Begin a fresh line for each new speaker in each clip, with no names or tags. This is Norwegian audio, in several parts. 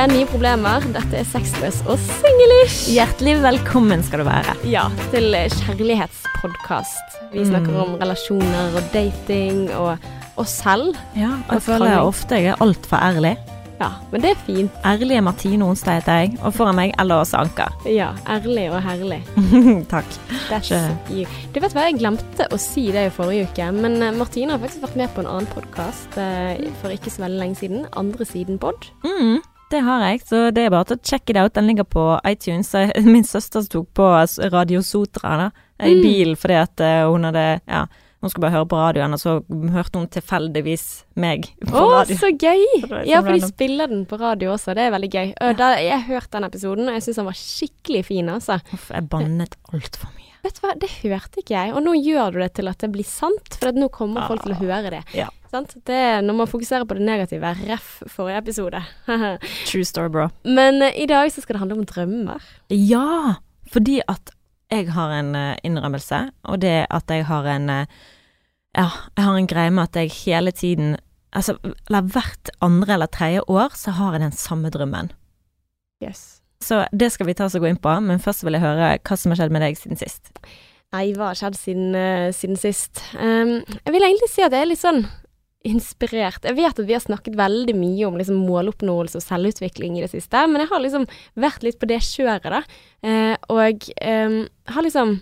er Nye problemer. Dette er Sexless og singlish.
Hjertelig velkommen skal du være.
Ja, til kjærlighetspodkast. Vi snakker om relasjoner og dating og oss selv.
Ja, jeg føler
jeg
ofte jeg er altfor ærlig.
Ja, men det er fint.
Ærlige Martine Onsdag heter jeg, og foran meg Ella Åse Anker.
Ja, ærlig og herlig.
Takk.
Du vet hva, jeg glemte å si det i forrige uke, men eh, Martine har faktisk vært med på en annen podkast for ikke så veldig lenge siden. Andre siden pod.
Mm, det har jeg, så det er bare til å check it out. Den ligger på iTunes. Min søster tok på Radio Sotra da, i
Mm.
bilen fordi at eh, hun hadde Ja, hun skulle bare høre på radioen, og så hørte hun tilfeldigvis meg på
oh,
radio.
så gøy!
Så
Ja, for de spiller den på radio også. Det er veldig gøy. Ja. Da, jeg hørte hørt den episoden, og jeg syns den var skikkelig fin, altså.
Uff, jeg bannet altfor mye.
Vet du hva, det hørte ikke jeg, og nå gjør du det til at det blir sant, for nå kommer folk til å høre det.
Ja.
Sant? Det er når man fokuserer på det negative, ref forrige episode.
True story, bro.
Men uh, i dag så skal det handle om drømmer.
Ja, fordi at jeg har en uh, innrømmelse, og det at jeg har en uh, Ja, jeg har en greie med at jeg hele tiden Altså, eller hvert andre eller tredje år så har jeg den samme drømmen.
Yes.
Så det skal vi ta oss og gå inn på, men først vil jeg høre hva som har skjedd med deg siden sist.
Nei, hva har skjedd siden, siden sist? Um, jeg vil egentlig si at jeg er litt sånn inspirert. Jeg vet at vi har snakket veldig mye om liksom, måloppnåelse og selvutvikling i det siste, men jeg har liksom vært litt på det kjøret, da. Eh, og eh, har liksom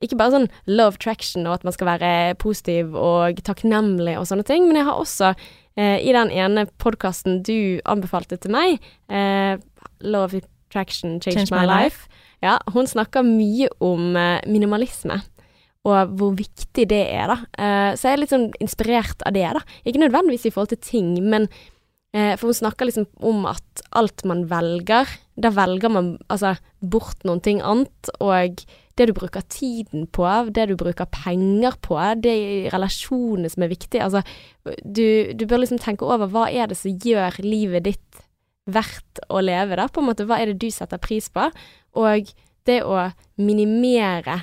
ikke bare sånn love traction og at man skal være positiv og takknemlig og sånne ting, men jeg har også eh, i den ene podkasten du anbefalte til meg, eh, Love Traction Changed
Change
My,
My
life. Ja, hun snakker mye om eh, minimalisme. Og hvor viktig det er, da. Eh, så jeg er litt sånn inspirert av det, da. Ikke nødvendigvis i forhold til ting, men eh, For hun snakker liksom om at alt man velger, da velger man altså bort noen ting annet. Og det du bruker tiden på, det du bruker penger på, det er relasjonene som er viktige. Altså, du, du bør liksom tenke over hva er det som gjør livet ditt verdt å leve, da, på en måte. Hva er det du setter pris på? Og det å minimere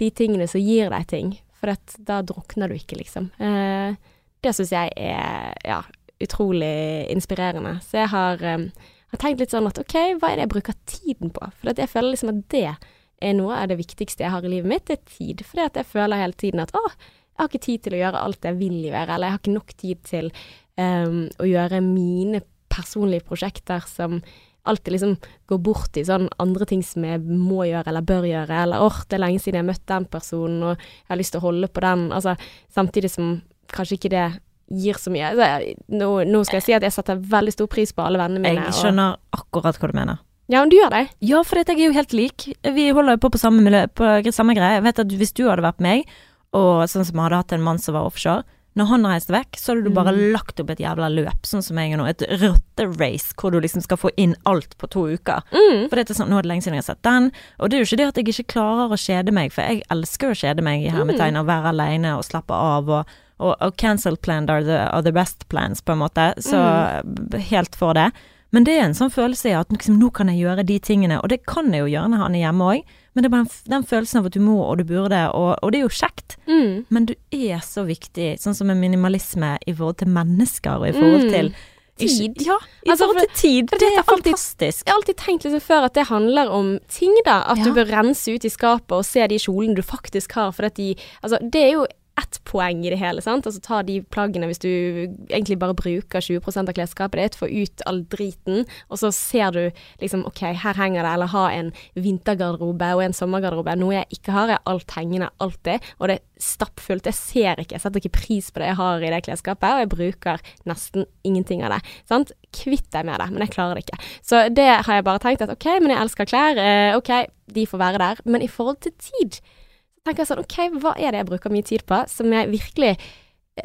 de tingene som gir deg ting, for da drukner du ikke, liksom. Eh, det syns jeg er ja, utrolig inspirerende. Så jeg har, eh, har tenkt litt sånn at OK, hva er det jeg bruker tiden på? For jeg føler liksom at det er noe av det viktigste jeg har i livet mitt, det er tid. For jeg føler hele tiden at å, jeg har ikke tid til å gjøre alt jeg vil gjøre, eller jeg har ikke nok tid til um, å gjøre mine personlige prosjekter som alltid liksom går bort i sånn andre ting som jeg må gjøre eller bør gjøre, eller åh, det er lenge siden jeg har møtt den personen, og jeg har lyst til å holde på den, altså samtidig som kanskje ikke det gir så mye. Altså, jeg- nå, nå skal jeg si at jeg setter veldig stor pris på alle vennene mine.
Jeg skjønner akkurat hva du mener.
Ja, men du gjør det.
Ja, for jeg er jo helt lik. Vi holder jo på på samme, miljø, på samme greie. Jeg vet at hvis du hadde vært meg, og sånn som hadde hatt en mann som var offshore, når han reiste vekk, så hadde du bare
Mm.
lagt opp et jævla løp, sånn som jeg er nå. Et rotterace, hvor du liksom skal få inn alt på to uker.
Mm.
For det er sånn, nå er det lenge siden jeg har sett den. Og det er jo ikke det at jeg ikke klarer å kjede meg, for jeg elsker å kjede meg i hermetegn,
Mm.
og være aleine og slappe av. Og, og, og cancel planned are the, are the best plans, på en måte. Så
Mm.
helt for det. Men det er en sånn følelse i at liksom, nå kan jeg gjøre de tingene, og det kan jeg jo gjøre når han er hjemme òg, men det er bare den, den følelsen av at du må og du burde, og, og det er jo kjekt.
Mm.
Men du er så viktig, sånn som med minimalisme i forhold til mennesker og i forhold
Mm.
til
Tid.
Ja, i
Altså,
forhold til tid.
for
Det
det
er
alltid-
fantastisk.
Jeg har alltid tenkt liksom før at det handler om ting, da. At
Ja.
du bør rense ut i skapet og se de kjolene du faktisk har. For at de Altså, det er jo ett poeng i det hele, sant. Altså ta de plaggene hvis du egentlig bare bruker 20% av klesskapet ditt, få ut all driten, og så ser du liksom OK, her henger det, eller ha en vintergarderobe og en sommergarderobe. Noe jeg ikke har, er alt hengende alltid, og det er stappfullt. Jeg ser ikke, jeg setter ikke pris på det jeg har i det klesskapet, og jeg bruker nesten ingenting av det. Sant? Kvitt deg med det, men jeg klarer det ikke. Så det har jeg bare tenkt at OK, men jeg elsker klær. Eh, OK, de får være der. Men i forhold til tid, tenker jeg sånn OK, hva er det jeg bruker mye tid på, som jeg virkelig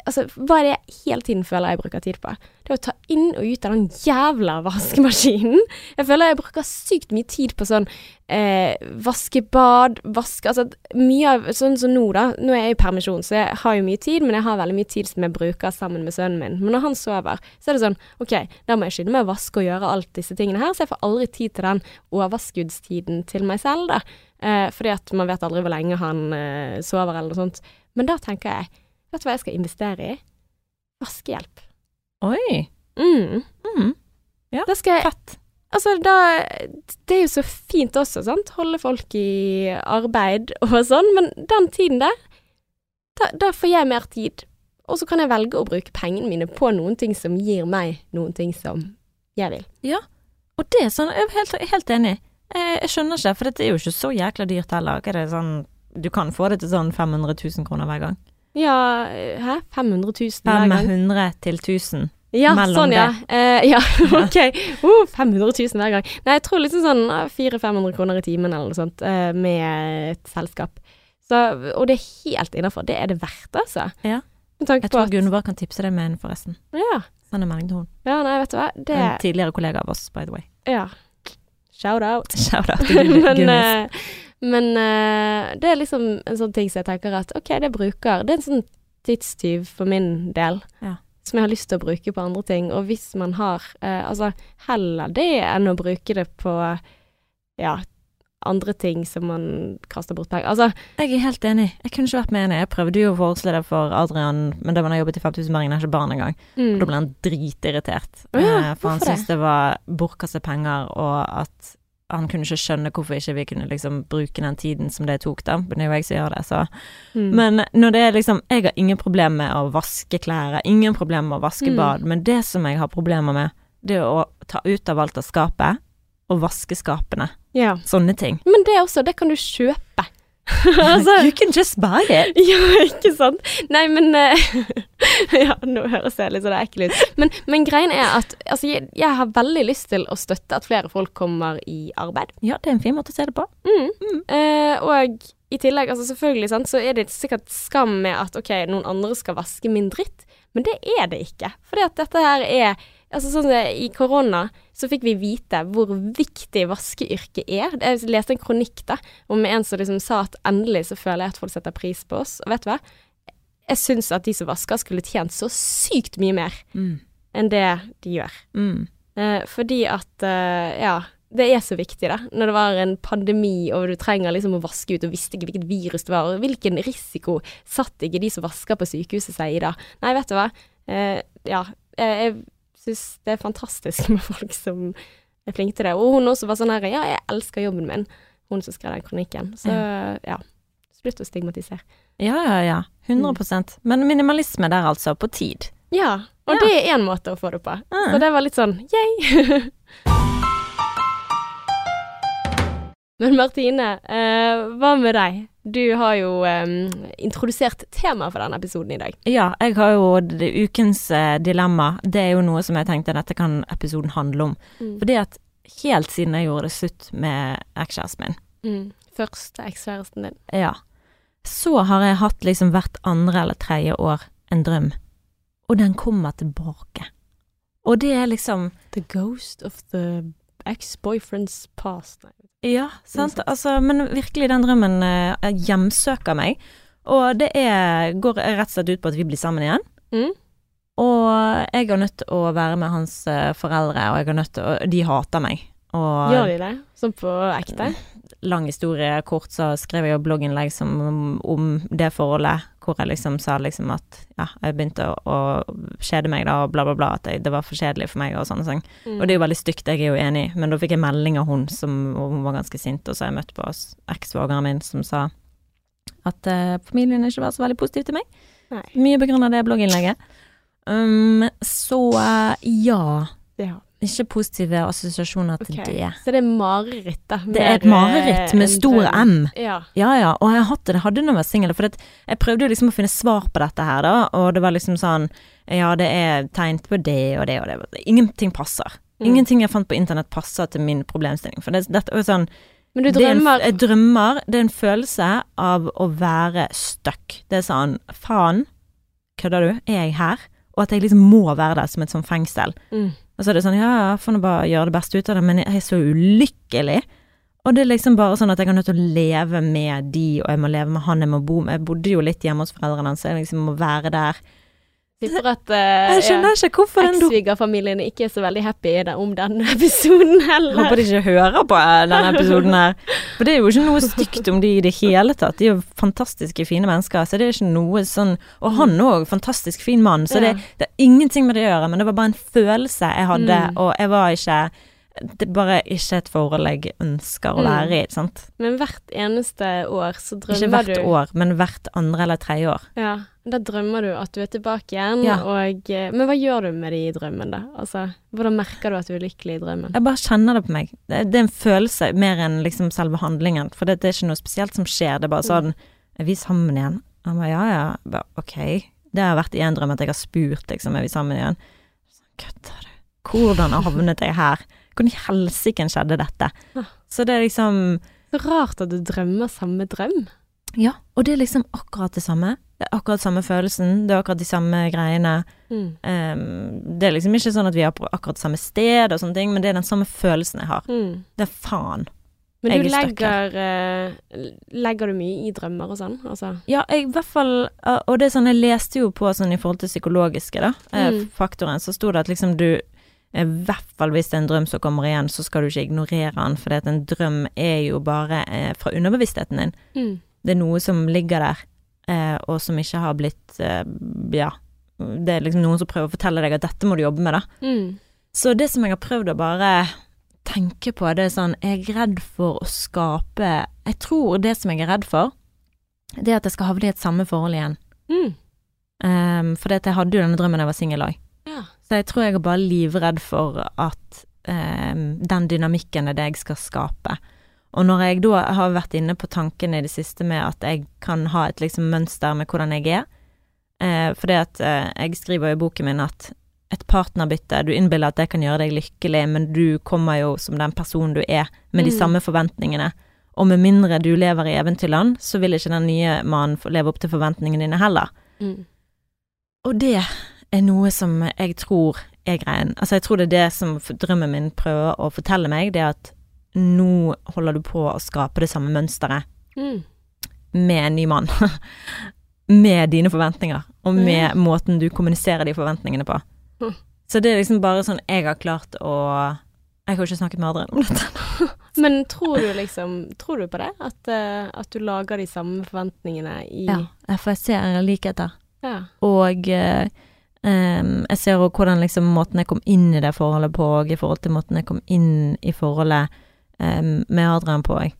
Altså, hva er det jeg hele tiden føler jeg bruker tid på? Det er å ta inn og ut av den jævla vaskemaskinen. Jeg føler jeg bruker sykt mye tid på sånn eh, vaskebad, vaske Altså mye av Sånn som nå, da. Nå er jeg i permisjon, så jeg har jo mye tid, men jeg har veldig mye tid som jeg bruker sammen med sønnen min. Men når han sover, så er det sånn OK, da må jeg skynde meg å vaske og gjøre alt disse tingene her, så jeg får aldri tid til den overskuddstiden til meg selv, da. Eh, fordi at man vet aldri hvor lenge han eh, sover eller noe sånt. Men da tenker jeg Vet du hva jeg skal investere i? Vaskehjelp.
Oi.
Mm.
Mm.
Da skal jeg
Fett.
altså da Det er jo så fint også, sant. Holde folk i arbeid og sånn, men den tiden der, da, da får jeg mer tid. Og så kan jeg velge å bruke pengene mine på noen ting som gir meg noen ting som jeg vil.
Ja, og det er sånn, jeg er helt, helt enig. Jeg, jeg skjønner ikke, for dette er jo ikke så jækla dyrt heller. Er det sånn Du kan få det til sånn 500 000 kroner hver gang.
Ja, hæ? 500 000 hver gang?
500 til 1000.
Ja, sånn, ja. Eh, ja, ok. Uh, 500 000 hver gang. Nei, jeg tror liksom sånn 400-500 kroner i timen eller noe sånt eh, med et selskap. Så, og det er helt innafor. Det er det verdt, altså.
Ja. Jeg
på
tror Gunvor kan tipse deg med en, forresten.
Ja.
Send en melding til henne.
ja, nei, vet du hva. Det
En tidligere kollega av oss, by the way.
Ja. Shout out.
Shout out til Gunnis.
men eh, men eh, det er liksom en sånn ting som jeg tenker at OK, det bruker Det er en sånn tidstyv for min del.
Ja.
Som jeg har lyst til å bruke på andre ting. Og hvis man har eh, Altså, heller det enn å bruke det på ja, andre ting som man kaster bort penger. Altså,
Jeg er helt enig. Jeg kunne ikke vært med enig. Jeg prøvde jo å foreslå det for Adrian, men da han har jobbet i 5000-bergen, har ikke barn engang.
mm.
Og da ble han dritirritert.
Oh, ja,
eh, for han syntes det var bortkastet penger, og at han kunne ikke skjønne hvorfor ikke vi kunne liksom bruke den tiden som det tok, da. Men det er jo jeg som gjør det, så.
mm.
Men når det er liksom Jeg har ingen problemer med å vaske klær, ingen problemer med å vaske
Mm.
bad, men det som jeg har problemer med, det er å ta ut av alt av skapet, og vaske skapene.
Ja.
Sånne ting.
Men det også, det kan du kjøpe. altså,
You can just buy it.
ja, ikke sant? Nei, men uh, Ja, nå høres jeg litt sånn ekkel ut. Men, men greien er at altså, jeg, jeg har veldig lyst til å støtte at flere folk kommer i arbeid.
Ja, det er en fin måte å se det på.
Mm. Eh, og i tillegg, altså selvfølgelig, sant, så er det sikkert skam med at ok, noen andre skal vaske min dritt, men det er det ikke. Fordi at dette her er Altså sånn som I korona så fikk vi vite hvor viktig vaskeyrket er. Jeg leste en kronikk da, om en som liksom sa at endelig så føler jeg at folk setter pris på oss. Og vet du hva? Jeg syns at de som vasker skulle tjent så sykt mye mer
Mm.
enn det de gjør.
Mm.
Eh, fordi at eh, ja, det er så viktig, da. Når det var en pandemi og du trenger liksom å vaske ut og visste ikke hvilket virus det var, og hvilken risiko satt ikke de som vasker på sykehuset seg i da. Nei, vet du hva. Eh, ja, jeg syns det er fantastisk med folk som er flinke til det. Og hun også var sånn her Ja, jeg elsker jobben min. Hun som skrev den kronikken. Så ja. Slutt å stigmatisere.
Ja, ja, ja. 100% Men minimalisme der, altså. På tid.
Ja. Og
Ja.
det er én måte å få det på.
Ah.
Så det var litt sånn yay. Men Martine, eh, hva med deg? Du har jo um, introdusert temaet for denne episoden i dag.
Ja, jeg har jo det, ukens uh, dilemma. Det er jo noe som jeg tenkte dette kan episoden handle om.
Mm.
Fordi at helt siden jeg gjorde det slutt med ekskjæresten min,
Mm. Første ekskjæresten din.
ja, så har jeg hatt liksom hvert andre eller tredje år en drøm. Og den kommer tilbake. Og det er liksom
The ghost of the ex-boyfriend's past. Nei.
Ja, sant. Altså, men virkelig, den drømmen eh, hjemsøker meg. Og det er, går rett og slett ut på at vi blir sammen igjen.
Mm.
Og jeg er nødt til å være med hans eh, foreldre, og jeg er nødt til å De hater meg. Og
Gjør de det? Sånn på ekte?
lang historie kort, så skrev jeg jo blogginnlegg som, om, om det forholdet, hvor jeg liksom sa liksom at ja, jeg begynte å, å kjede meg da, og bla, bla, bla, at jeg, det var for kjedelig for meg og sånne ting.
Mm.
Og det er jo veldig stygt, jeg er jo enig, men da fikk jeg melding av hun som hun var ganske sint, og så har jeg møtt på ekssvogeren min som sa at uh, familien ikke var så veldig positiv til meg.
Nei.
Mye på grunn av det blogginnlegget. Um, så uh, ja,
Ja.
Ikke positive assosiasjoner til
okay.
det.
Så det er mareritt, da.
Det er et mareritt
eh,
med stor. M.
Ja.
Ja, ja, og jeg hadde det, hadde når jeg var singel, for jeg prøvde liksom å finne svar på dette her, da, og det var liksom sånn, ja, det er tegnet på det og det og det, ingenting passer.
Mm.
Ingenting jeg fant på internett passer til min problemstilling, for det, dette er jo sånn,
Men du
det er en, jeg drømmer, det er en følelse av å være stuck. Det er sånn, faen, kødder du, er jeg her? Og at jeg liksom må være der som et sånn fengsel.
mm.
Og så er det sånn, ja, ja, får nå bare gjøre det beste ut av det, men jeg er så ulykkelig. Og det er liksom bare sånn at jeg er nødt til å leve med de, og jeg må leve med han jeg må bo med. Jeg bodde jo litt hjemme hos foreldrene hans, så jeg liksom må være der.
Tipper at uh,
do...
Eks-svigerfamilien ikke er så veldig happy det- om denne episoden heller.
Håper de ikke hører på eh, denne episoden her. For det er jo ikke noe stygt om de i det hele tatt. De er jo fantastiske, fine mennesker, så det er ikke noe sånn Og han òg, fantastisk fin mann, så det, det er ingenting med det å gjøre, men det var bare en følelse jeg hadde,
Mm.
og jeg var ikke det er bare ikke et forhold jeg ønsker å
Mm.
være i, sant.
Men hvert eneste år så drømmer du Ikke
hvert
du
år, men hvert andre eller tredje år.
Ja, da drømmer du at du er tilbake igjen,
Ja.
og eh, Men hva gjør du med de i drømmen, da? Altså, hvordan merker du at du er lykkelig i drømmen?
Jeg bare kjenner det på meg. Det, det er en følelse mer enn liksom selve handlingen. For det, det er ikke noe spesielt som skjer. Det er bare sånn Er vi sammen igjen? Han bare ja, ja. Bare, ok. Det har vært i en drøm at jeg har spurt, liksom, er vi sammen igjen? Kødder du? Hvordan havnet jeg her? Hvordan i helsike skjedde dette? Så det er liksom
Så rart at du drømmer samme drøm.
Ja, og det er liksom akkurat det samme. Det er akkurat samme følelsen, det er akkurat de samme greiene.
Mm.
Um, det er liksom ikke sånn at vi er på akkurat samme sted og sånne ting, men det er den samme følelsen jeg har.
Mm.
Det er faen.
Men du
er
legger eh, Legger du mye i drømmer og sånn? Altså
Ja, i hvert fall Og det er sånn, jeg leste jo på sånn i forhold til psykologiske, da, eh,
Mm.
faktoren, så sto det at liksom du I hvert fall hvis det er en drøm som kommer igjen, så skal du ikke ignorere den, for en drøm er jo bare eh, fra underbevisstheten din.
mm.
Det er noe som ligger der, eh, og som ikke har blitt eh, Ja. Det er liksom noen som prøver å fortelle deg at dette må du jobbe med, da.
Mm.
Så det som jeg har prøvd å bare tenke på, det er sånn Jeg er redd for å skape Jeg tror det som jeg er redd for, det er at jeg skal havne i et samme forhold igjen.
Mm.
Um, for jeg hadde jo denne drømmen da jeg var singel òg.
Ja.
Så jeg tror jeg er bare livredd for at eh, den dynamikken er det jeg skal skape. Og når jeg da har vært inne på tanken i det siste med at jeg kan ha et liksom mønster med hvordan jeg er, eh, fordi at eh, jeg skriver i boken min at et partnerbytte, du innbiller at det kan gjøre deg lykkelig, men du kommer jo som den personen du er, med de
Mm.
samme forventningene. Og med mindre du lever i eventyrland, så vil ikke den nye mannen leve opp til forventningene dine heller.
Mm.
Og det er noe som jeg tror er greien. Altså, jeg tror det er det som drømmen min prøver å fortelle meg, det at nå holder du på å skape det samme mønsteret
Mm.
med en ny mann. med dine forventninger, og med
mm.
måten du kommuniserer de forventningene på.
Hm.
Så det er liksom bare sånn jeg har klart å Jeg har ikke snakket med Adrian om dette.
Men tror du liksom Tror du på det? At, uh, at du lager de samme forventningene i
Ja, for jeg ser likheter.
Ja.
Og eh, em, jeg ser òg hvordan liksom måten jeg kom inn i det forholdet på, og i forhold til måten jeg kom inn i forholdet um, med Adrian på òg.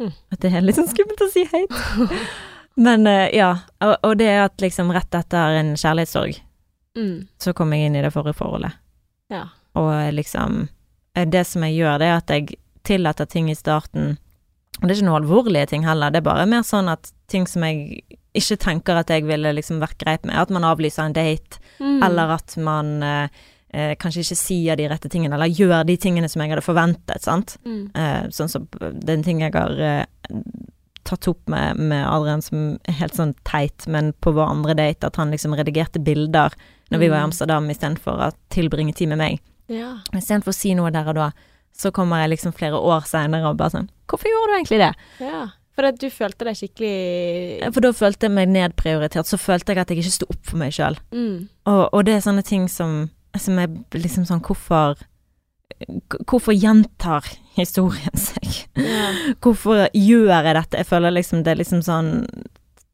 Mm.
At det er litt sånn skummelt å si høyt. Men uh, ja, og, og det at liksom rett etter en kjærlighetssorg,
Mm.
så kom jeg inn i det forrige forholdet.
Ja.
Og liksom eh, Det som jeg gjør, det er at jeg tillater ting i starten Og det er ikke noen alvorlige ting heller, det er bare mer sånn at ting som jeg ikke tenker at jeg ville liksom vært greit med, at man avlyser en date,
Mm.
eller at man eh, eh, kanskje ikke sier de rette tingene, eller gjør de tingene som jeg hadde forventet, sant.
mm.
Eh, sånn som det er en ting jeg har eh, tatt opp med, med Adrian som er helt sånn teit, men på vår andre date, at han liksom redigerte bilder når vi var i
Mm.
Amsterdam, istedenfor å tilbringe tid med meg.
Ja.
Istedenfor å si noe der og da, så kommer jeg liksom flere år seinere og bare sånn Hvorfor gjorde du egentlig det?
ja. For du følte deg skikkelig
For da følte jeg meg nedprioritert. Så følte jeg at jeg ikke sto opp for meg sjøl.
mm.
Og, og det er sånne ting som, som er liksom sånn Hvorfor Hvorfor gjentar historien seg?
ja.
Hvorfor gjør jeg dette? Jeg føler liksom det er liksom sånn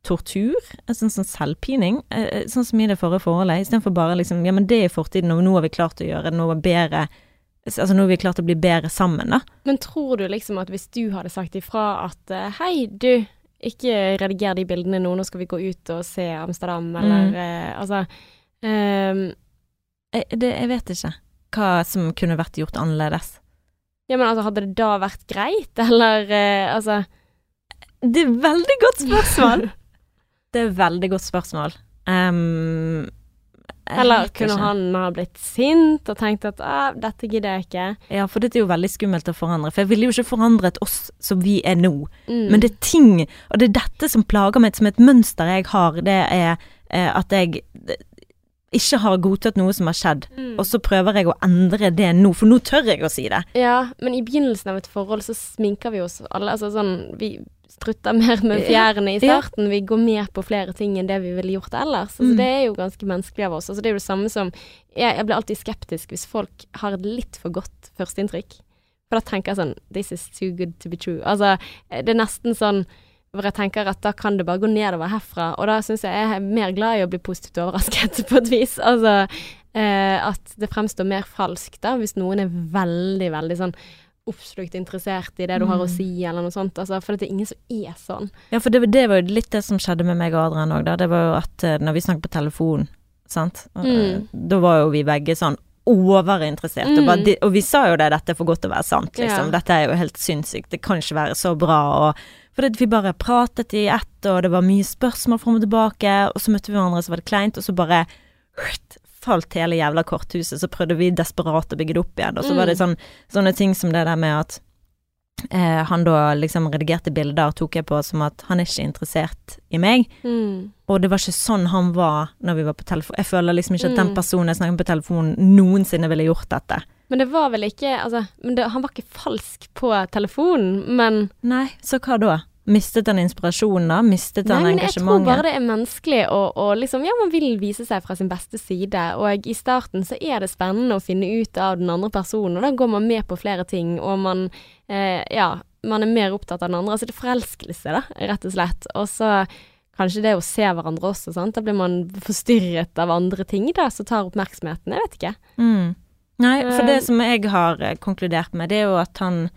tortur. En Sånn, sånn selvpining. eh, Sånn som i det forrige forholdet. Istedenfor bare liksom Ja, men det er fortiden, og nå har vi klart å gjøre noe bedre Altså nå har vi klart å bli bedre sammen, da.
Men tror du liksom at hvis du hadde sagt ifra at eh, hei, du, ikke rediger de bildene nå, nå skal vi gå ut og se Amsterdam, eller
Mm.
eh, altså um,
Jeg, det, jeg vet ikke hva som kunne vært gjort annerledes.
Ja, men altså, hadde det da vært greit, eller eh, altså
Det er veldig godt spørsmål! det er veldig godt spørsmål. Jeg
Eller kunne
ikke.
han ha blitt sint og tenkt at ah, dette gidder jeg ikke.
Ja, for dette er jo veldig skummelt å forandre. For jeg ville jo ikke forandret oss som vi er nå.
Mm.
Men det er ting, og det er dette som plager meg som et mønster jeg har, det er eh, at jeg eh, ikke har godtatt noe som har skjedd.
Mm.
Og så prøver jeg å endre det nå, for nå tør jeg å si det.
Ja, men i begynnelsen av et forhold så sminker vi oss alle. Altså sånn Vi strutter mer med fjærene i starten. Vi går med på flere ting enn det vi ville gjort ellers. Altså,
Mm.
Det er jo ganske menneskelig av oss. Altså, det er jo det samme som Jeg, jeg blir alltid skeptisk hvis folk har et litt for godt førsteinntrykk. For da tenker jeg sånn This is too good to be true. Altså, det er nesten sånn hvor jeg tenker at da kan det bare gå nedover herfra. Og da syns jeg jeg er mer glad i å bli positivt overrasket, på et vis. Altså Eh, at det fremstår mer falskt da, hvis noen er veldig, veldig sånn oppslukt interessert i det du har å
Mm.
si, eller noe sånt. Altså, for det er ingen som er sånn.
Ja, for det, det var jo litt det som skjedde med meg og Adrian òg, da. Det var jo at eh, når vi snakket på telefon, sant, eh,
Mm.
da var jo vi begge sånn overinteressert. Og, bare,
Mm.
og vi sa jo det, dette er for godt til å være sant, liksom.
Ja.
Dette er jo helt sinnssykt, det kan ikke være så bra. Og, for det, vi bare pratet i ett, og det var mye spørsmål fram og tilbake, og så møtte vi hverandre, så var det kleint, og så bare falt hele jævla korthuset, så prøvde vi desperat å bygge det opp igjen, og så var det sånn, sånne ting som det der med at eh, han da liksom redigerte bilder, tok jeg på som at han er ikke interessert i meg.
Mm.
Og det var ikke sånn han var når vi var på telefon. Jeg føler liksom ikke at den
Mm.
personen jeg snakket med på telefonen noensinne ville gjort dette.
Men det var vel ikke Altså, men det, han var ikke falsk på telefonen, men
Nei, så hva da? Mistet han inspirasjonen da? Mistet
Nei, men jeg tror bare det er menneskelig å, å liksom Ja, man vil vise seg fra sin beste side, og i starten så er det spennende å finne ut av den andre personen, og da går man med på flere ting, og man eh, Ja, man er mer opptatt av den andre. Altså det er forelskelse, da, rett og slett. Og så kanskje det å se hverandre også, sant. Da blir man forstyrret av andre ting, da, som tar oppmerksomheten. Jeg vet ikke.
Mm. Nei, for det
Eh.
som jeg har eh, konkludert med, det er jo at han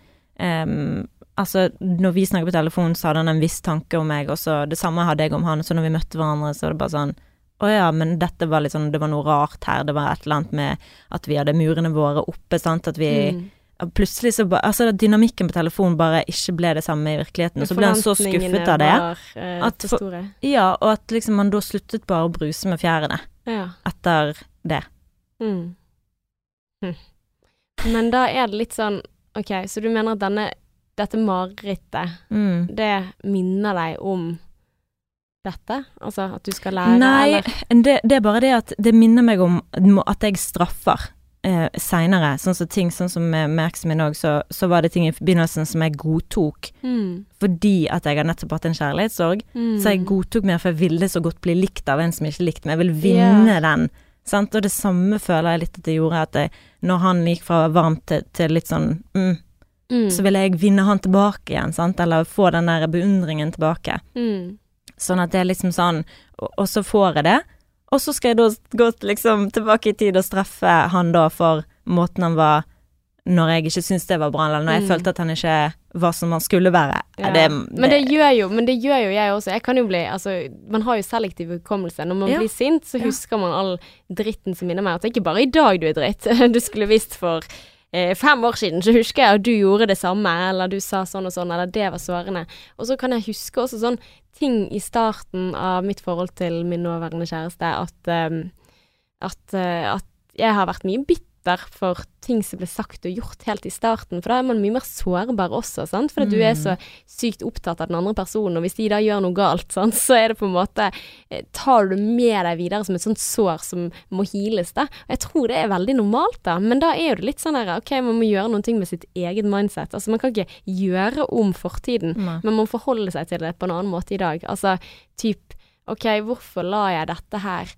ehm, Altså, når vi snakket på telefon, så hadde han en viss tanke om meg, og så det samme hadde jeg om han, så når vi møtte hverandre, så var det bare sånn å ja, men dette var litt sånn, det var noe rart her, det var et eller annet med at vi hadde murene våre oppe, sant, at vi
Mm.
Plutselig så bare Altså, dynamikken på telefonen bare ikke ble det samme i virkeligheten, og så ble han så skuffet av det.
Var, eh,
at
for store.
Ja, og at liksom man da sluttet bare å bruse med fjærene
Ja.
etter det.
Mm. Hm. Men da er det litt sånn OK, så du mener at denne, dette marerittet,
Mm.
det minner deg om dette? Altså at du skal lære,
Nei,
eller?
det, det er bare det at det minner meg om at jeg straffer eh, seinere. Sånn som ting sånn som med, med min òg, så, så var det ting i begynnelsen som jeg godtok
Mm.
fordi at jeg har nettopp hatt en kjærlighetssorg.
Mm.
Så jeg godtok mer, for jeg ville så godt bli likt av en som ikke likte meg. Jeg vil vinne den. Sant? Og det samme føler jeg litt at det gjorde, at jeg, når han gikk fra varmt til, til litt sånn mm,
mm.
så ville jeg vinne han tilbake igjen, sant, eller få den der beundringen tilbake.
mm.
Sånn at det er liksom sånn, og, og så får jeg det, og så skal jeg da gå liksom tilbake i tid og straffe han da for måten han var når jeg ikke syntes det var bra, eller når jeg
Mm.
følte at han ikke var som han skulle være.
Ja.
Det,
men det gjør jo Men det gjør jo jeg også. Jeg kan jo bli Altså, man har jo selektiv hukommelse. Når man
Ja.
blir sint, så
Ja.
husker man all dritten som minner meg. At det er ikke bare i dag du er dritt. Du skulle visst for eh, fem år siden, så husker jeg at du gjorde det samme, eller du sa sånn og sånn, eller det var sårende. Og så kan jeg huske også sånn ting i starten av mitt forhold til min nåværende kjæreste, at, um, at, uh, at jeg har vært mye bitter for ting som ble sagt og gjort helt i starten, for da er man mye mer sårbar også, sant, fordi du er
Mm.
så sykt opptatt av den andre personen, og hvis de da gjør noe galt, sant, så er det på en måte eh, Tar du med deg videre som et sånt sår som må heales, da. Og jeg tror det er veldig normalt, da, men da er det litt sånn der OK, man må gjøre noen ting med sitt eget mindset. Altså, man kan ikke gjøre om fortiden,
Nei.
men man må forholde seg til det på en annen måte i dag. Altså typ OK, hvorfor lar jeg dette her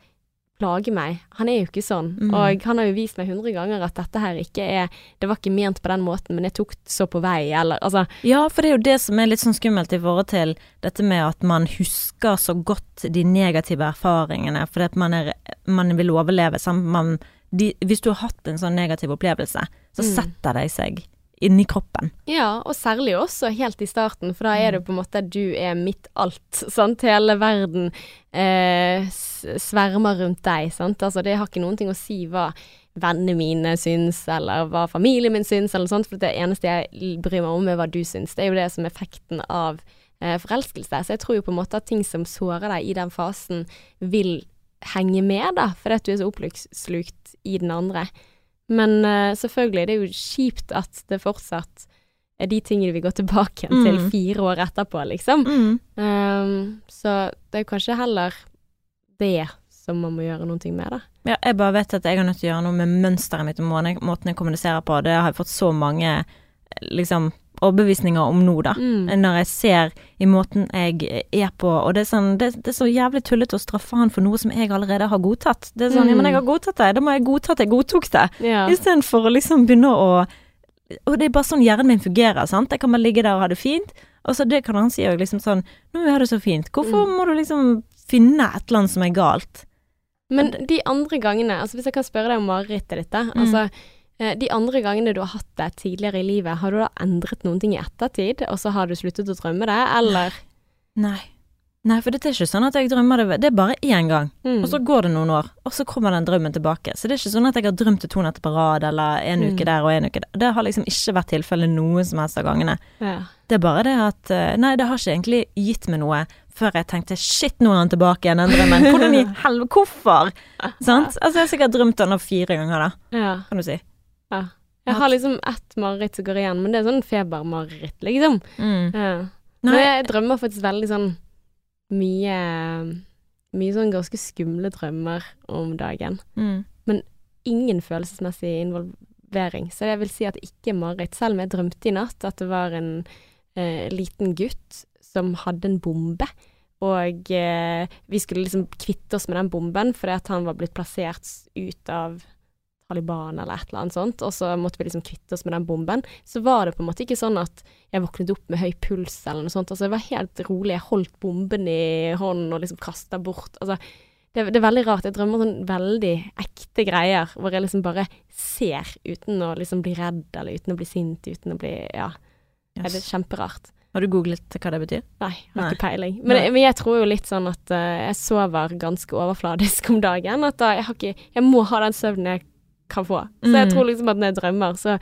plage meg? Han er jo ikke sånn.
Mm.
Og han har jo vist meg hundre ganger at dette her ikke er Det var ikke ment på den måten, men jeg tok så på vei, eller altså
Ja, for det er jo det som er litt sånn skummelt i forhold til dette med at man husker så godt de negative erfaringene, fordi at man, er, man vil overleve. Man, de, hvis du har hatt en sånn negativ opplevelse, så
Mm.
setter det seg inni kroppen.
Ja, og særlig også helt i starten, for da er det på en måte du er mitt alt, sant. Hele verden eh, svermer rundt deg, sant. Altså det har ikke noen ting å si hva vennene mine syns, eller hva familien min syns, eller sånt, for det eneste jeg bryr meg om er hva du syns. Det er jo det som er effekten av eh, forelskelse. Så jeg tror jo på en måte at ting som sårer deg i den fasen, vil henge med, da, fordi at du er så oppslukt i den andre. Men uh, selvfølgelig, det er jo kjipt at det fortsatt er de tingene vi går tilbake igjen til
Mm.
fire år etterpå, liksom. Um, så det er kanskje heller det som man må gjøre noe med, da.
Ja, jeg bare vet at jeg har nødt til å gjøre noe med mønsteret mitt og måten måten jeg kommuniserer på. Det har jeg fått så mange liksom overbevisninger om nå, da.
Mm.
Når jeg ser i måten jeg er på, og det er sånn Det, det er så jævlig tullete å straffe han for noe som jeg allerede har godtatt. Det er sånn, ja, men jeg har godtatt det, da må jeg godta at jeg godtok det.
Ja.
Istedenfor å liksom begynne å Og det er bare sånn hjernen min fungerer, sant. Jeg kan bare ligge der og ha det fint. Og så det kan han si òg, liksom sånn Nå har jeg det så fint. Hvorfor
Mm.
må du liksom finne et eller annet som er galt?
Men de andre gangene, altså hvis jeg kan spørre deg om marerittet ditt, da.
Mm.
Altså, de andre gangene du har hatt det tidligere i livet, har du da endret noen ting i ettertid, og så har du sluttet å drømme det, eller?
Nei. Nei, for det er ikke sånn at jeg drømmer det Det er bare én gang,
Mm.
og så går det noen år, og så kommer den drømmen tilbake. Så det er ikke sånn at jeg har drømt det to netter på rad, eller en
Mm.
uke der og en uke der. Det har liksom ikke vært tilfellet noen som helst av gangene.
Ja.
Det er bare det at eh, Nei, det har ikke egentlig gitt meg noe før jeg tenkte shit, nå er han tilbake igjen, den drømmen. Hvordan i helvete, hvorfor? Sant? Altså, jeg har sikkert drømt den nå fire ganger, da,
ja.
kan du si.
Jeg har liksom ett mareritt som går igjen, men det er sånn febermareritt, liksom.
Mm.
Ja. Men jeg drømmer faktisk veldig sånn mye Mye sånn ganske skumle drømmer om dagen.
mm.
Ingen følelsesmessig involvering. Så jeg vil si at det ikke er mareritt. Selv om jeg drømte i natt at det var en eh, liten gutt som hadde en bombe. Og eh, vi skulle liksom kvitte oss med den bomben fordi at han var blitt plassert ut av Taliban eller et eller annet sånt, og så måtte vi liksom kvitte oss med den bomben. Så var det på en måte ikke sånn at jeg våknet opp med høy puls eller noe sånt. Altså jeg var helt rolig, jeg holdt bomben i hånden og liksom kasta bort. Altså det, det er veldig rart. Jeg drømmer sånn veldig ekte greier hvor jeg liksom bare ser uten å liksom bli redd eller uten å bli sint, uten å bli Ja. Det er kjemperart.
Har du googlet hva det betyr?
Nei, jeg har
Nei.
ikke peiling. Men, men jeg tror jo litt sånn at uh, jeg sover ganske overfladisk om dagen. At da jeg har ikke Jeg må ha den søvnen jeg kan få. Så jeg
Mm.
tror liksom at når jeg drømmer, så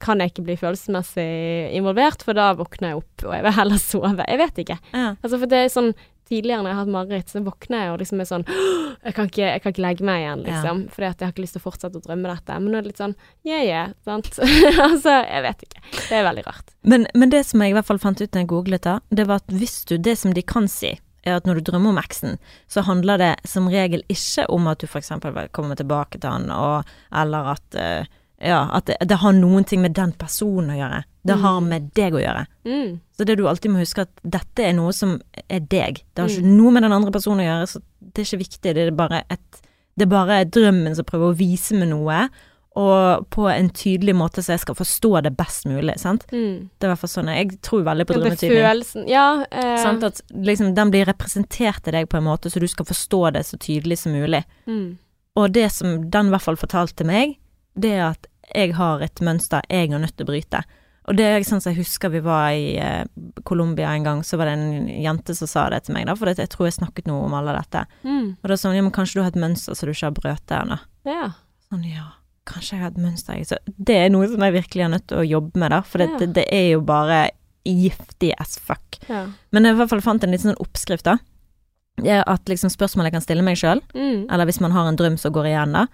kan jeg ikke bli følelsesmessig involvert, for da våkner jeg opp, og jeg vil heller sove. Jeg vet ikke.
Ja.
Altså, for det er sånn Tidligere når jeg har hatt mareritt, så våkner jeg og liksom er sånn jeg kan, ikke, jeg kan ikke legge meg igjen, liksom. Fordi at jeg har ikke lyst til å fortsette å drømme dette. Men nå er det litt sånn yeah, yeah, sant. altså, jeg vet ikke. Det er veldig rart.
Men, men det som jeg i hvert fall fant ut da jeg googlet da, det var at hvis du Det som de kan si, er at når du drømmer om eksen, så handler det som regel ikke om at du f.eks. kommer tilbake til han, og, eller at eh, ja, at det, det har noen ting med den personen å gjøre. Det
Mm.
har med deg å gjøre.
Mm.
Så det du alltid må huske at dette er noe som er deg. Det har ikke
Mm.
noe med den andre personen å gjøre, så det er ikke viktig. Det er bare et Det er bare drømmen som prøver å vise meg noe, og på en tydelig måte så jeg skal forstå det best mulig, sant.
Mm.
Det er i hvert fall sånn Jeg tror veldig på drømmetydning.
følelsen Ja. Eh,
Sant at liksom den blir representert til deg på en måte så du skal forstå det så tydelig som mulig.
mm.
Og det som den i hvert fall fortalte meg, det er at jeg har et mønster jeg er nødt til å bryte. Og det er sånn som jeg husker vi var i eh, Colombia en gang, så var det en jente som sa det til meg, da, for jeg tror jeg snakket noe om alle dette.
Mm.
Og da sa hun ja, men kanskje du har et mønster så du ikke har brøt der ennå.
Ja.
Sånn ja, kanskje jeg har et mønster. Så det er noe som jeg virkelig er nødt til å jobbe med, da, for det, det, det er jo bare giftig as fuck.
ja.
Men jeg i hvert fall fant en liten sånn oppskrift, da. Det er at liksom spørsmålet jeg kan stille meg sjøl,
Mm.
eller hvis man har en drøm som går igjen, da.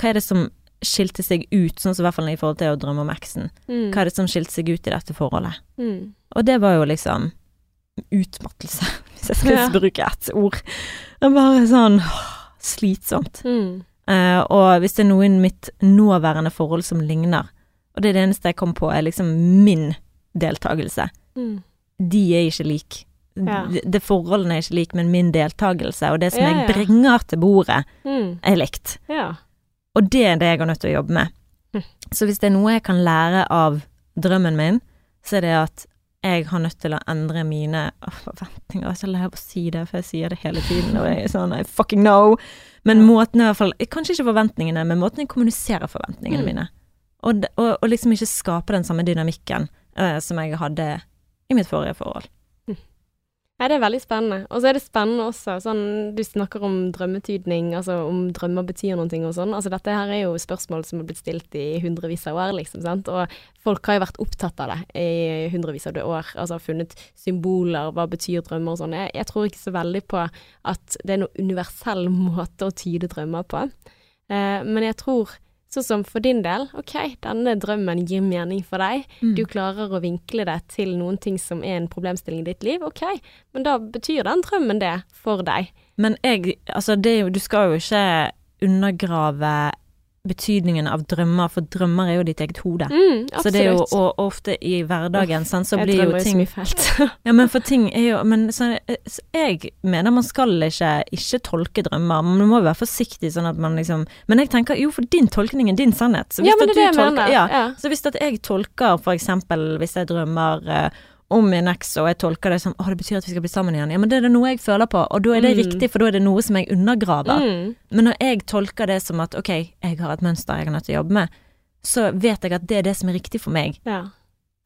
Hva er det som skilte seg ut, sånn som i hvert fall i forhold til å drømme om eksen?
Mm.
Hva er det som skilte seg ut i dette forholdet?
Mm.
Og det var jo liksom utmattelse, hvis jeg skal
Ja.
bruke ett ord. Det er bare sånn slitsomt.
Mm.
Eh, og hvis det er noe i mitt nåværende forhold som ligner, og det er det eneste jeg kom på, er liksom min deltakelse.
Mm.
De er ikke like.
Ja.
Det, det forholdene er ikke like, men min deltakelse og det som
Ja,
jeg bringer til bordet,
Mm.
er likt.
Ja.
Og det er det jeg er nødt til å jobbe med.
Mm.
Så hvis det er noe jeg kan lære av drømmen min, så er det at jeg har nødt til å endre mine forventninger. Jeg er så lei av å si det, for jeg sier det hele tiden, og jeg er sånn I fucking know. Men måten i hvert fall Kanskje ikke forventningene, men måten jeg kommuniserer forventningene
Mm.
mine. Og, og, og liksom ikke skape den samme dynamikken uh, som jeg hadde i mitt forrige forhold.
Nei, det er veldig spennende. Og så er det spennende også, sånn du snakker om drømmetydning, altså om drømmer betyr ting og sånn. Altså dette her er jo spørsmål som har blitt stilt i hundrevis av år, liksom, sant. Og folk har jo vært opptatt av det i hundrevis av år. Altså funnet symboler, hva betyr drømmer og sånn. Jeg, jeg tror ikke så veldig på at det er noen universell måte å tyde drømmer på. Eh, men jeg tror, sånn som for din del, ok, denne drømmen gir mening for deg.
Mm.
Du klarer å vinkle det til noen ting som er en problemstilling i ditt liv, ok, men da betyr den drømmen det for deg.
Men jeg, altså det du skal jo ikke undergrave betydningen av drømmer, for drømmer er jo ditt eget hode.
Mm.
Så det er jo, og, ofte i hverdagen, sant, så
jeg
blir jo
drømmer jo så mye fælt.
Ja, men for ting er jo Men så, jeg mener man skal ikke ikke tolke drømmer. Man må være forsiktig sånn at man liksom Men jeg tenker jo, for din tolkning er din sannhet. Så hvis
ja, men det er det jeg
tolker,
mener.
Ja,
Ja.
så hvis at jeg tolker for eksempel hvis jeg drømmer eh, om min eks, og jeg tolker det som å, det betyr at vi skal bli sammen igjen. Ja, men det er det noe jeg føler på, og da er det
Mm.
riktig, for da er det noe som jeg undergraver.
Mm.
Men når jeg tolker det som at ok, jeg har et mønster jeg er nødt til å jobbe med, så vet jeg at det er det som er riktig for meg.
Ja.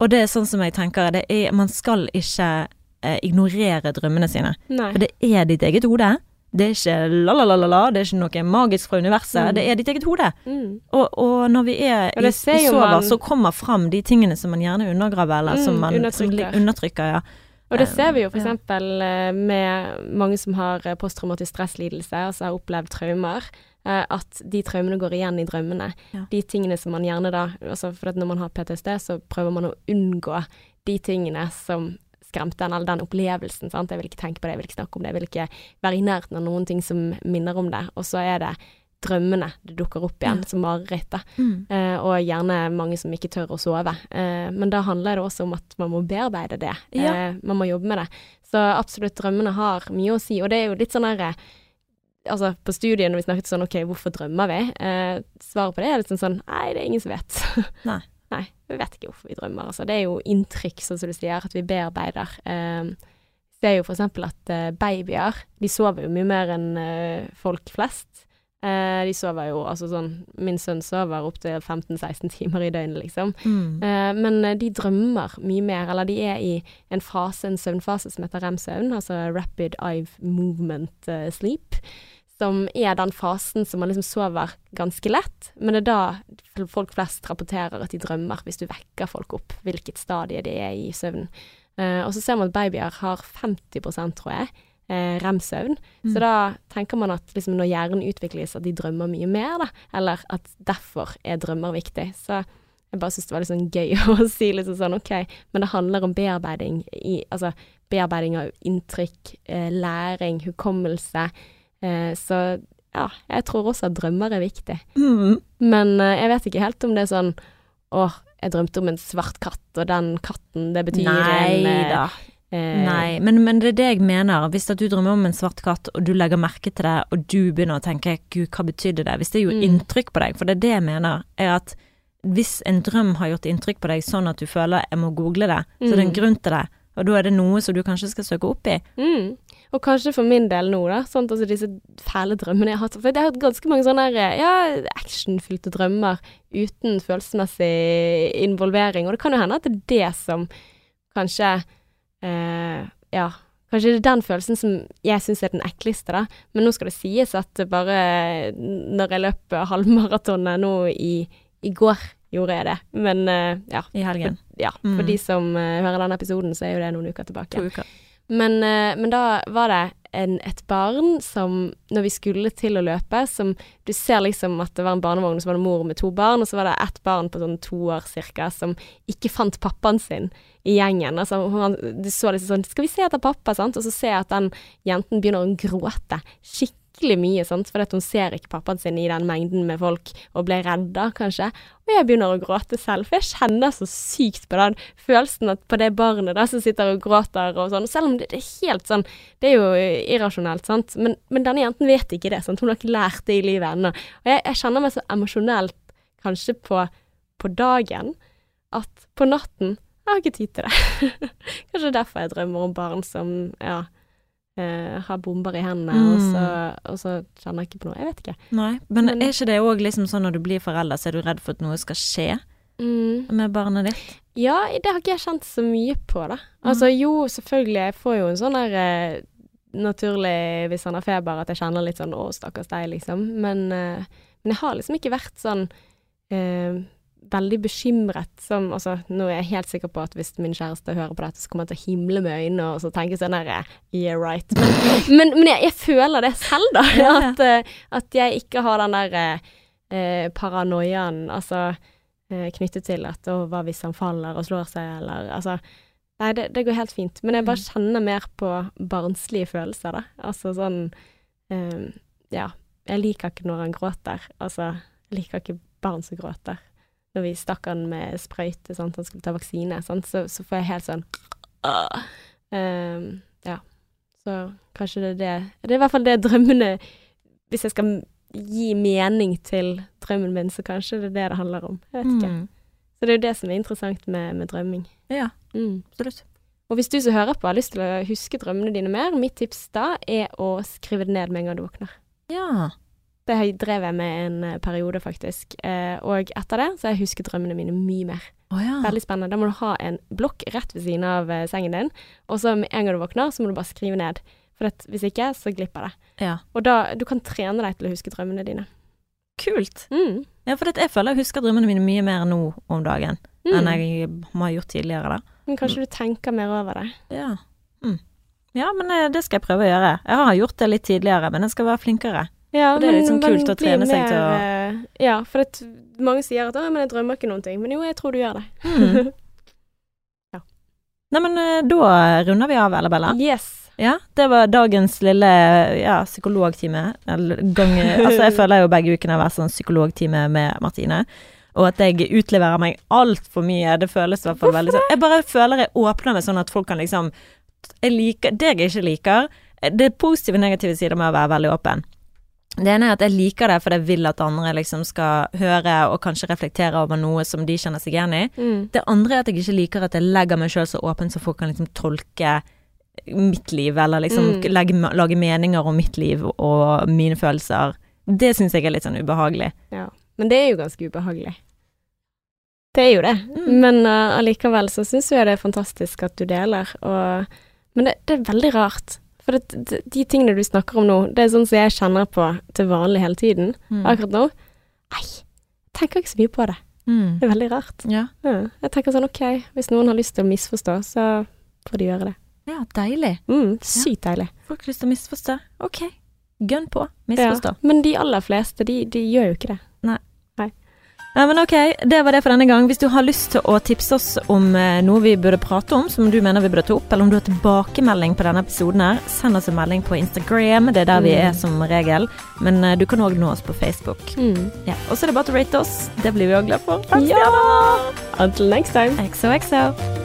Og det er sånn som jeg tenker, det er, man skal ikke eh, ignorere drømmene sine.
Nei.
For det er ditt eget hode. Det er ikke la-la-la-la, det er ikke noe magisk fra universet.
Mm.
Det er ditt eget hode.
Mm.
Og, og når vi er i, i sover, så kommer fram de tingene som man gjerne undergraver, eller som
Mm,
man som man
undertrykker.
undertrykker. Ja.
Og det ser vi jo
Ja.
f.eks. eksempel med mange som har eh, posttraumatisk stresslidelse, altså har opplevd traumer. eh, At de traumene går igjen i drømmene.
Ja.
De tingene som man gjerne da altså For når man har PTSD, så prøver man å unngå de tingene som skremte en, eller den opplevelsen. Sant? Jeg vil ikke tenke på det, jeg vil ikke snakke om det, jeg vil ikke være i nærheten av noen ting som minner om det. Og så er det drømmene det dukker opp igjen,
Ja.
som mareritt.
Mm.
Eh, og gjerne mange som ikke tør å sove. Eh, men da handler det også om at man må bearbeide det.
Ja.
Eh, man må jobbe med det. Så absolutt, drømmene har mye å si. Og det er jo litt sånn her eh, Altså, på studiet når vi snakket sånn OK, hvorfor drømmer vi? Eh, svaret på det er litt sånn sånn Nei, det er ingen som vet.
Nei.
Nei, vi vet ikke hvorfor vi drømmer. Altså, det er jo inntrykk, sånn som du sier, at vi bearbeider. Eh, ser jo eksempel at eh, babyer, de sover jo mye mer enn eh, folk flest. Eh, de sover jo altså sånn Min sønn sover opptil 15-16 timer i døgnet, liksom.
Mm.
Eh, men eh, de drømmer mye mer, eller de er i en fase, en søvnfase som heter rem-søvn, altså rapid eye movement eh, sleep. Som er den fasen som man liksom sover ganske lett, men det er da folk flest rapporterer at de drømmer, hvis du vekker folk opp, hvilket stadie de er i søvnen. Uh, og så ser man at babyer har 50% tror jeg, uh, rem-søvn.
Mm.
Så da tenker man at liksom når hjernen utvikles, at de drømmer mye mer, da. Eller at derfor er drømmer viktig. Så jeg bare syns det var litt sånn gøy å si litt sånn OK, men det handler om bearbeiding i Altså bearbeiding av inntrykk, uh, læring, hukommelse. Eh, så ja, jeg tror også at drømmer er viktig.
Mm.
Men eh, jeg vet ikke helt om det er sånn Åh, jeg drømte om en svart katt, og den katten, det betyr
Nei
en
da.
eh,
Nei, men, men det er det jeg mener. Hvis du drømmer om en svart katt, og du legger merke til det, og du begynner å tenke 'gud, hva betydde det', hvis det gjorde
Mm.
inntrykk på deg, for det er det jeg mener, er at hvis en drøm har gjort inntrykk på deg sånn at du føler 'jeg må google det', så er det en
Mm.
grunn til det, og da er det noe som du kanskje skal søke opp i.
Mm. Og kanskje for min del nå, da. Sånn, altså disse fæle drømmene jeg har hatt. For jeg har hatt ganske mange sånne her, ja, actionfylte drømmer uten følelsesmessig involvering. Og det kan jo hende at det er det som kanskje eh, Ja. Kanskje det er den følelsen som jeg syns er den ekleste, da. Men nå skal det sies at bare når jeg løp halvmaratonet nå i, i går, gjorde jeg det. Men eh, ja.
I helgen.
ja.
Mm.
For de som eh, hører denne episoden, så er jo det noen uker tilbake.
To uker.
Men, eh, men da var det en, et barn som, når vi skulle til å løpe, som Du ser liksom at det var en barnevogn, og så var det mor med to barn, og så var det ett barn på sånn to år cirka som ikke fant pappaen sin i gjengen. Altså, hun, du så liksom sånn 'Skal vi se etter pappa?' sant? Og så ser jeg at den jenten begynner å gråte skikkelig mye, sant, for hun ser ikke pappaen sin i den mengden med folk, og ble redda, kanskje. Og jeg begynner å gråte selv, for jeg kjenner så sykt på den følelsen at på det barnet da som sitter og gråter og sånn, selv om det, det er helt sånn Det er jo irrasjonelt, sant, men, men denne jenten vet ikke det, sant, hun har ikke lært det i livet ennå. Og jeg, jeg kjenner meg så emosjonelt kanskje på, på dagen at på natten jeg har ikke tid til det. Kanskje derfor jeg drømmer om barn som ja, eh, har bomber i hendene, og,
Mm.
så, og så kjenner jeg ikke på noe. Jeg vet ikke.
Nei, men,
Men-
er ikke det òg liksom sånn når du blir forelder, så er du redd for at noe skal skje
Mm.
med barnet ditt?
Ja, det har ikke jeg kjent så mye på, da. Altså jo, selvfølgelig, jeg får jo en sånn der eh, naturlig hvis han har feber, at jeg kjenner litt sånn 'å, stakkars deg', liksom. Men, eh, men jeg har liksom ikke vært sånn eh, veldig bekymret som Altså, nå er jeg helt sikker på at hvis min kjæreste hører på dette, så kommer jeg til å himle med øynene og så tenke sånn der Yeah, right. Men, men, men jeg, jeg føler det selv, da. At, eh, at jeg ikke har den der eh, eh, paranoiaen, altså eh, knyttet til at å, hva hvis han faller og slår seg, eller altså Nei, det, det går helt fint. Men jeg bare
Mm.
kjenner mer på barnslige følelser, da. Altså sånn eh, Ja. Jeg liker ikke når han gråter. Altså, jeg liker ikke barn som gråter. Når vi stakk han med sprøyte, sant, han skulle ta vaksine, sant, så, så får jeg helt sånn. Eh, Ja. Så kanskje det er det Det er i hvert fall det drømmene Hvis jeg skal gi mening til drømmen min, så kanskje det er det det handler om. Jeg vet ikke.
Mm.
Så det er jo det som er interessant med, med drømming.
Ja,
Mm.
absolutt.
Og hvis du som hører på har lyst til å huske drømmene dine mer, mitt tips da er å skrive det ned med en gang du våkner.
Ja.
Det drev jeg med en eh, periode, faktisk. Eh, og etter det så har jeg husket drømmene mine mye mer.
Oh, ja.
Veldig spennende. Da må du ha en blokk rett ved siden av eh, sengen din, og så med en gang du våkner, så må du bare skrive ned. For at hvis ikke, så glipper det.
ja.
Og da Du kan trene deg til å huske drømmene dine.
Kult.
Mm.
Ja, for jeg føler jeg husker drømmene mine mye mer nå om dagen
Mm.
enn jeg har gjort tidligere, da.
Men kanskje du tenker mer over det.
Ja. Mm. Ja, men eh, det skal jeg prøve å gjøre. Jeg har gjort det litt tidligere, men jeg skal være flinkere.
Ja,
Og det er litt sånn kult å trene seg til å-
eh, Ja, for det, mange sier at 'å, men jeg drømmer ikke noen ting'. Men jo, jeg tror du gjør det.
Mm. Nei, men eh, da runder vi av, Ella Bella?
yes.
Ja, det var dagens lille ja, psykologtime. Altså, jeg føler jo begge ukene har vært sånn psykologtime med Martine. Og at jeg utleverer meg altfor mye. Det føles i hvert fall veldig sånn Jeg bare føler jeg åpner meg sånn at folk kan liksom jeg liker, Det jeg ikke liker Det er positive og negative sider med å være veldig åpen. Det ene er at jeg liker det for jeg vil at andre liksom skal høre og kanskje reflektere over noe som de kjenner seg igjen i.
Mm.
Det andre er at jeg ikke liker at jeg legger meg sjøl så åpen så folk kan liksom tolke mitt liv, eller liksom
Mm.
legge, lage meninger om mitt liv og mine følelser. Det syns jeg er litt sånn ubehagelig.
Ja. Men det er jo ganske ubehagelig. Det er jo det.
Mm.
Men uh, allikevel så syns jeg det er fantastisk at du deler, og Men det, det er veldig rart. For det, de tingene du snakker om nå, det er sånn som jeg kjenner på til vanlig hele tiden.
Mm.
Akkurat nå Nei, jeg tenker ikke så mye på det.
Mm.
Det er veldig rart.
Ja.
Ja. Jeg tenker sånn OK, hvis noen har lyst til å misforstå, så får de gjøre det.
ja, deilig.
Mm, sykt deilig.
Folk har lyst til å misforstå. Ok, gønn på. Misforstå.
Ja. Men de aller fleste, de, de gjør jo ikke det.
Ja, men ok, det var det for denne gang. Hvis du har lyst til å tipse oss om eh, noe vi burde prate om, som du mener vi burde ta opp, eller om du har tilbakemelding på denne episoden her, send oss en melding på Instagram. Det er der vi
Mm.
er som regel. Men eh, du kan òg nå oss på Facebook.
Mm.
Ja. Og så er det bare å rate oss. Det blir vi òg glad for. Fem
Ja!
ha!
Until next time.
XOXO.